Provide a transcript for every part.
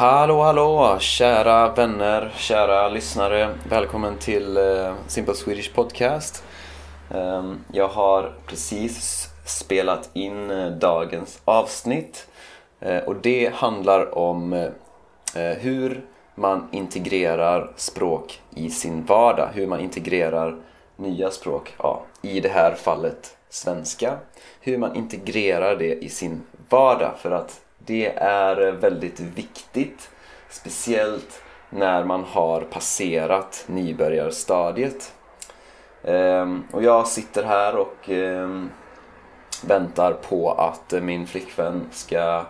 Hallå, hallå! Kära vänner, kära lyssnare. Välkommen till uh, Simple Swedish Podcast. Um, jag har precis spelat in uh, dagens avsnitt. Uh, och det handlar om hur man integrerar språk i sin vardag. Hur man integrerar nya språk, ja, i det här fallet svenska. Hur man integrerar det i sin vardag för att det är väldigt viktigt. Speciellt när man har passerat nybörjarstadiet. Ehm, och jag sitter här och ehm, väntar på att min flickvän ska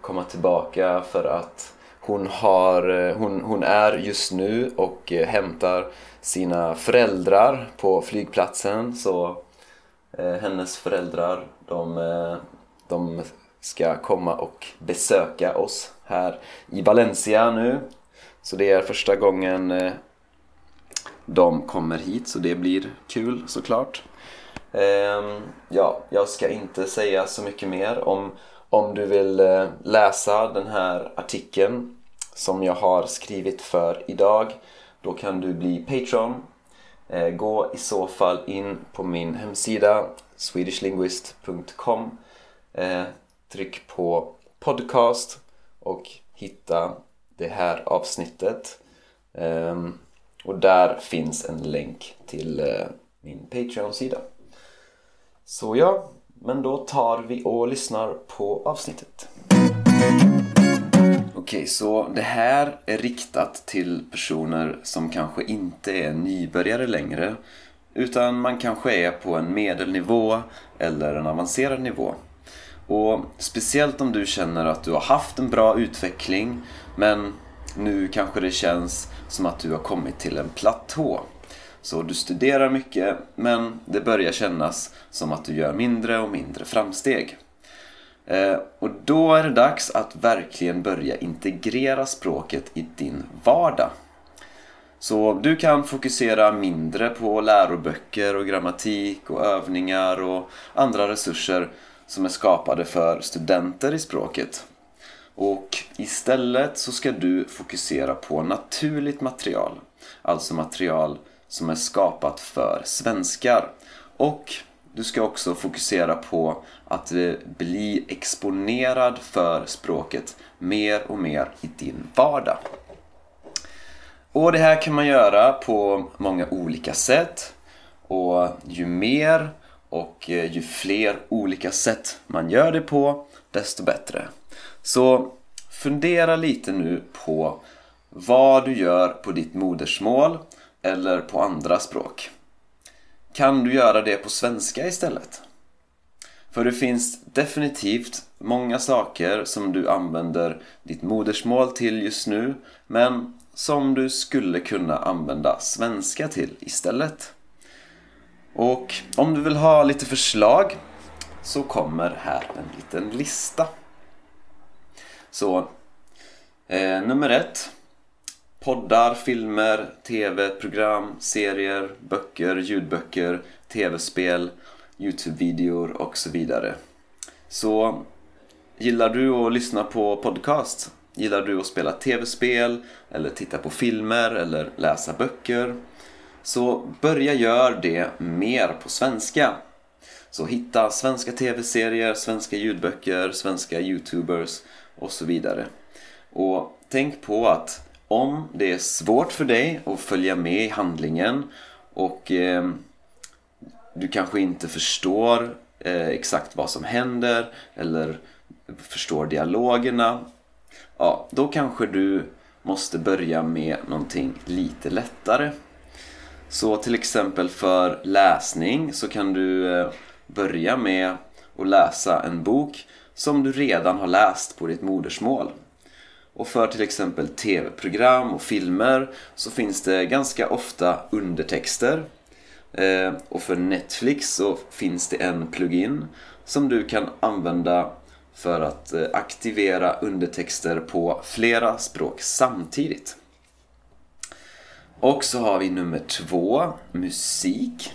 komma tillbaka för att hon, har, hon, hon är just nu och hämtar sina föräldrar på flygplatsen. Så eh, hennes föräldrar de, eh, de ska komma och besöka oss här i Valencia nu. Så det är första gången eh, de kommer hit så det blir kul såklart. Ehm, ja, jag ska inte säga så mycket mer om om du vill eh, läsa den här artikeln som jag har skrivit för idag då kan du bli Patreon. Eh, gå i så fall in på min hemsida swedishlinguist.com Tryck på podcast och hitta det här avsnittet. Ehm, och där finns en länk till eh, min Patreon-sida. Så ja, men då tar vi och lyssnar på avsnittet. Okej, okay, så det här är riktat till personer som kanske inte är nybörjare längre utan man kanske är på en medelnivå eller en avancerad nivå. Och speciellt om du känner att du har haft en bra utveckling men nu kanske det känns som att du har kommit till en platå. Så du studerar mycket men det börjar kännas som att du gör mindre och mindre framsteg. Eh, och då är det dags att verkligen börja integrera språket i din vardag. Så du kan fokusera mindre på läroböcker och grammatik och övningar och andra resurser som är skapade för studenter i språket. Och istället så ska du fokusera på naturligt material. Alltså material som är skapat för svenskar. Och du ska också fokusera på att eh, bli exponerad för språket mer och mer i din vardag. Och det här kan man göra på många olika sätt. Och ju mer och eh, ju fler olika sätt man gör det på, desto bättre. Så fundera lite nu på vad du gör på ditt modersmål eller på andra språk. Kan du göra det på svenska istället? För det finns definitivt många saker som du använder ditt modersmål till just nu men som du skulle kunna använda svenska till istället. Och om du vill ha lite förslag så kommer här en liten lista. Så eh, nummer ett. Poddar, filmer, tv, program, serier, böcker, ljudböcker, tv-spel, Youtube-videor och så vidare. Så gillar du att lyssna på podcast? Gillar du att spela tv-spel eller titta på filmer eller läsa böcker? Så börja gör det mer på svenska. Så hitta svenska tv-serier, svenska ljudböcker, svenska youtubers och så vidare. Och tänk på att om det är svårt för dig att följa med i handlingen och eh, du kanske inte förstår eh, exakt vad som händer eller förstår dialogerna. Ja, då kanske du måste börja med någonting lite lättare. Så till exempel för läsning så kan du eh, börja med att läsa en bok som du redan har läst på ditt modersmål. Och för till exempel tv-program och filmer så finns det ganska ofta undertexter. Eh, och för Netflix så finns det en plugin som du kan använda för att eh, aktivera undertexter på flera språk samtidigt. Och så har vi nummer två, musik.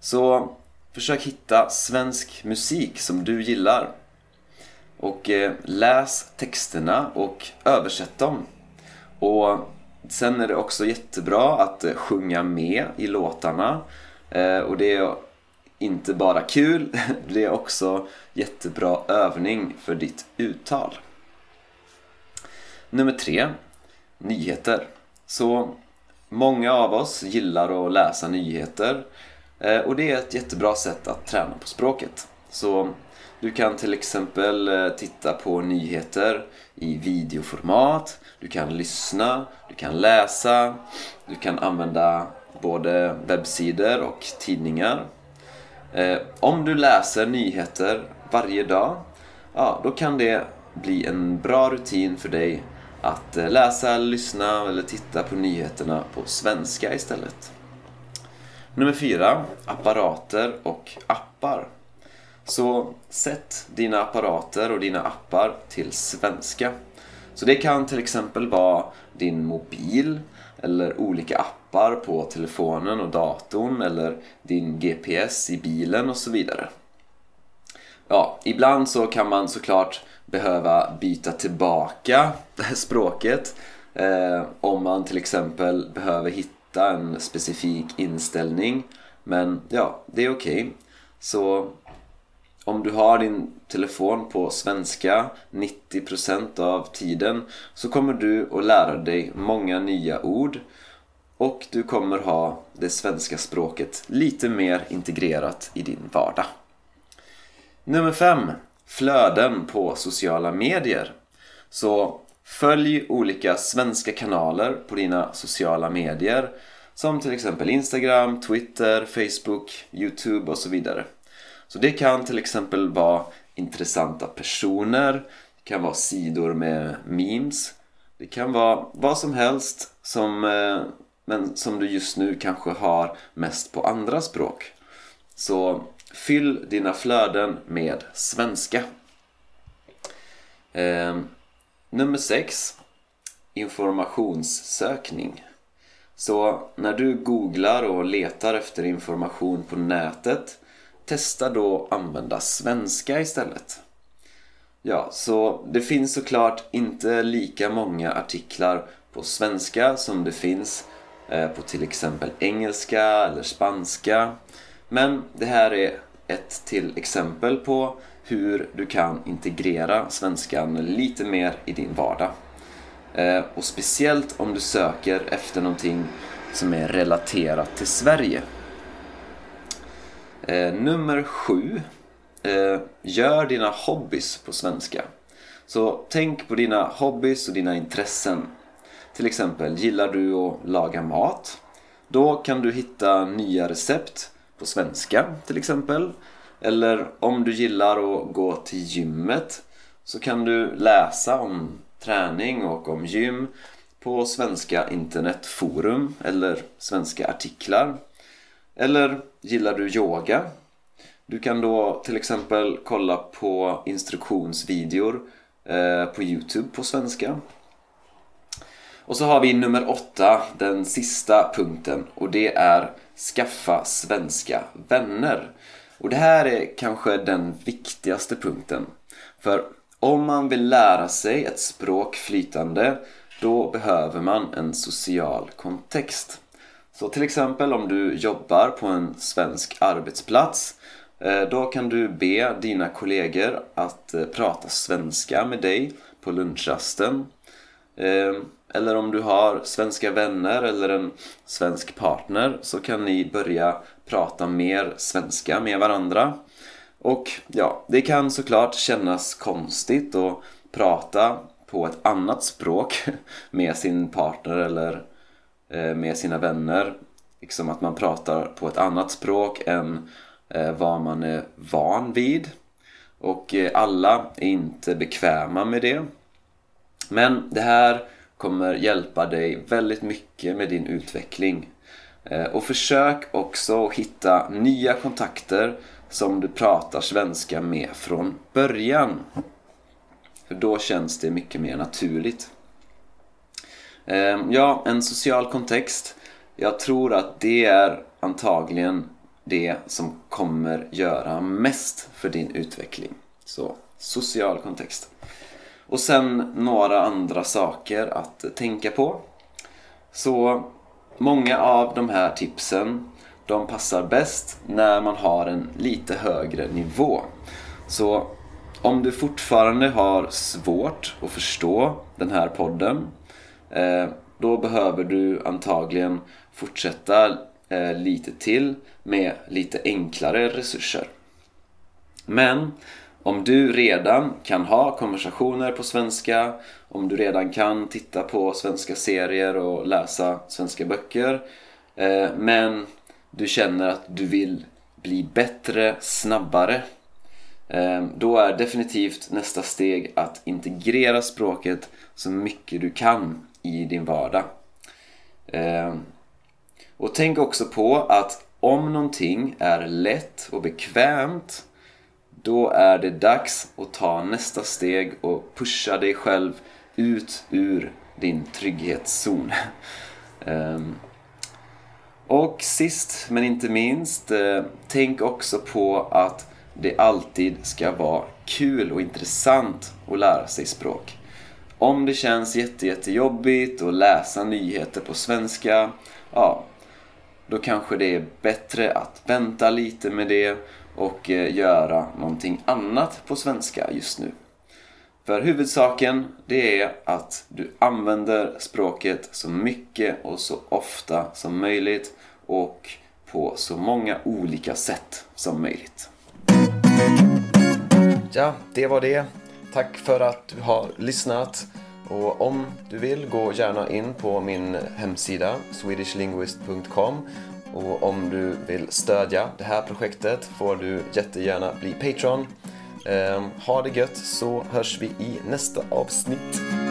Så försök hitta svensk musik som du gillar. Och eh, läs texterna och översätt dem. Och sen är det också jättebra att eh, sjunga med i låtarna. Eh, och det är inte bara kul, det är också jättebra övning för ditt uttal. Nummer tre, nyheter. Så många av oss gillar att läsa nyheter eh, och det är ett jättebra sätt att träna på språket. Så du kan till exempel eh, titta på nyheter i videoformat, du kan lyssna, du kan läsa, du kan använda både webbsidor och tidningar. Eh, om du läser nyheter varje dag, ja, då kan det bli en bra rutin för dig att eh, läsa, lyssna eller titta på nyheterna på svenska istället. Nummer fyra, apparater och appar. Så sätt dina apparater och dina appar till svenska. Så det kan till exempel vara din mobil eller olika appar på telefonen och datorn eller din GPS i bilen och så vidare. Ja, ibland så kan man såklart behöva byta tillbaka språket eh, om man till exempel behöver hitta en specifik inställning. Men ja, det är okej. Okay. Så om du har din telefon på svenska 90% av tiden så kommer du att lära dig många nya ord och du kommer ha det svenska språket lite mer integrerat i din vardag. Nummer 5. Flöden på sociala medier. Så följ olika svenska kanaler på dina sociala medier som till exempel Instagram, Twitter, Facebook, Youtube och så vidare. Så det kan till exempel vara intressanta personer, det kan vara sidor med memes, det kan vara vad som helst som, eh, men som du just nu kanske har mest på andra språk. Så fyll dina flöden med svenska. Eh, nummer 6 Informationssökning. Så när du googlar och letar efter information på nätet testa då att använda svenska istället. Ja, så det finns såklart inte lika många artiklar på svenska som det finns eh, på till exempel engelska eller spanska. Men det här är ett till exempel på hur du kan integrera svenskan lite mer i din vardag. Eh, och speciellt om du söker efter någonting som är relaterat till Sverige. Eh, nummer sju. Eh, gör dina hobbys på svenska. Så tänk på dina hobbys och dina intressen. Till exempel, gillar du att laga mat? Då kan du hitta nya recept på svenska till exempel. Eller om du gillar att gå till gymmet så kan du läsa om träning och om gym på svenska internetforum eller svenska artiklar. Eller gillar du yoga? Du kan då till exempel kolla på instruktionsvideor eh, på Youtube på svenska. Och så har vi nummer åtta, den sista punkten och det är skaffa svenska vänner. Och det här är kanske den viktigaste punkten. För om man vill lära sig ett språk flytande då behöver man en social kontext. Så till exempel om du jobbar på en svensk arbetsplats eh, då kan du be dina kollegor att eh, prata svenska med dig på lunchrasten. Eh, eller om du har svenska vänner eller en svensk partner så kan ni börja prata mer svenska med varandra. Och ja, det kan såklart kännas konstigt att prata på ett annat språk med sin partner eller eh, med sina vänner. Liksom att man pratar på ett annat språk än eh, vad man är van vid. Och eh, alla är inte bekväma med det. Men det här kommer hjälpa dig väldigt mycket med din utveckling. Eh, och försök också att hitta nya kontakter som du pratar svenska med från början. För då känns det mycket mer naturligt. Eh, ja, en social kontext. Jag tror att det är antagligen det som kommer göra mest för din utveckling. Så social kontext. Och sen några andra saker att tänka på. Så många av de här tipsen de passar bäst när man har en lite högre nivå. Så om du fortfarande har svårt att förstå den här podden eh, då behöver du antagligen fortsätta eh, lite till med lite enklare resurser. Men om du redan kan ha konversationer på svenska, om du redan kan titta på svenska serier och läsa svenska böcker eh, men du känner att du vill bli bättre snabbare eh, då är definitivt nästa steg att integrera språket så mycket du kan i din vardag. Eh, och tänk också på att om någonting är lätt och bekvämt då är det dags att ta nästa steg och pusha dig själv ut ur din trygghetszon. Ehm, och sist men inte minst, eh, tänk också på att det alltid ska vara kul och intressant att lära sig språk. Om det känns jätte, jättejobbigt att läsa nyheter på svenska, ja, då kanske det är bättre att vänta lite med det och eh, göra någonting annat på svenska just nu. För huvudsaken, det är att du använder språket så mycket och så ofta som möjligt och på så många olika sätt som möjligt. Ja, det var det. Tack för att du har lyssnat. Och om du vill, gå gärna in på min hemsida swedishlinguist.com och om du vill stödja det här projektet får du jättegärna bli Patreon. Ehm, ha det gött så hörs vi i nästa avsnitt.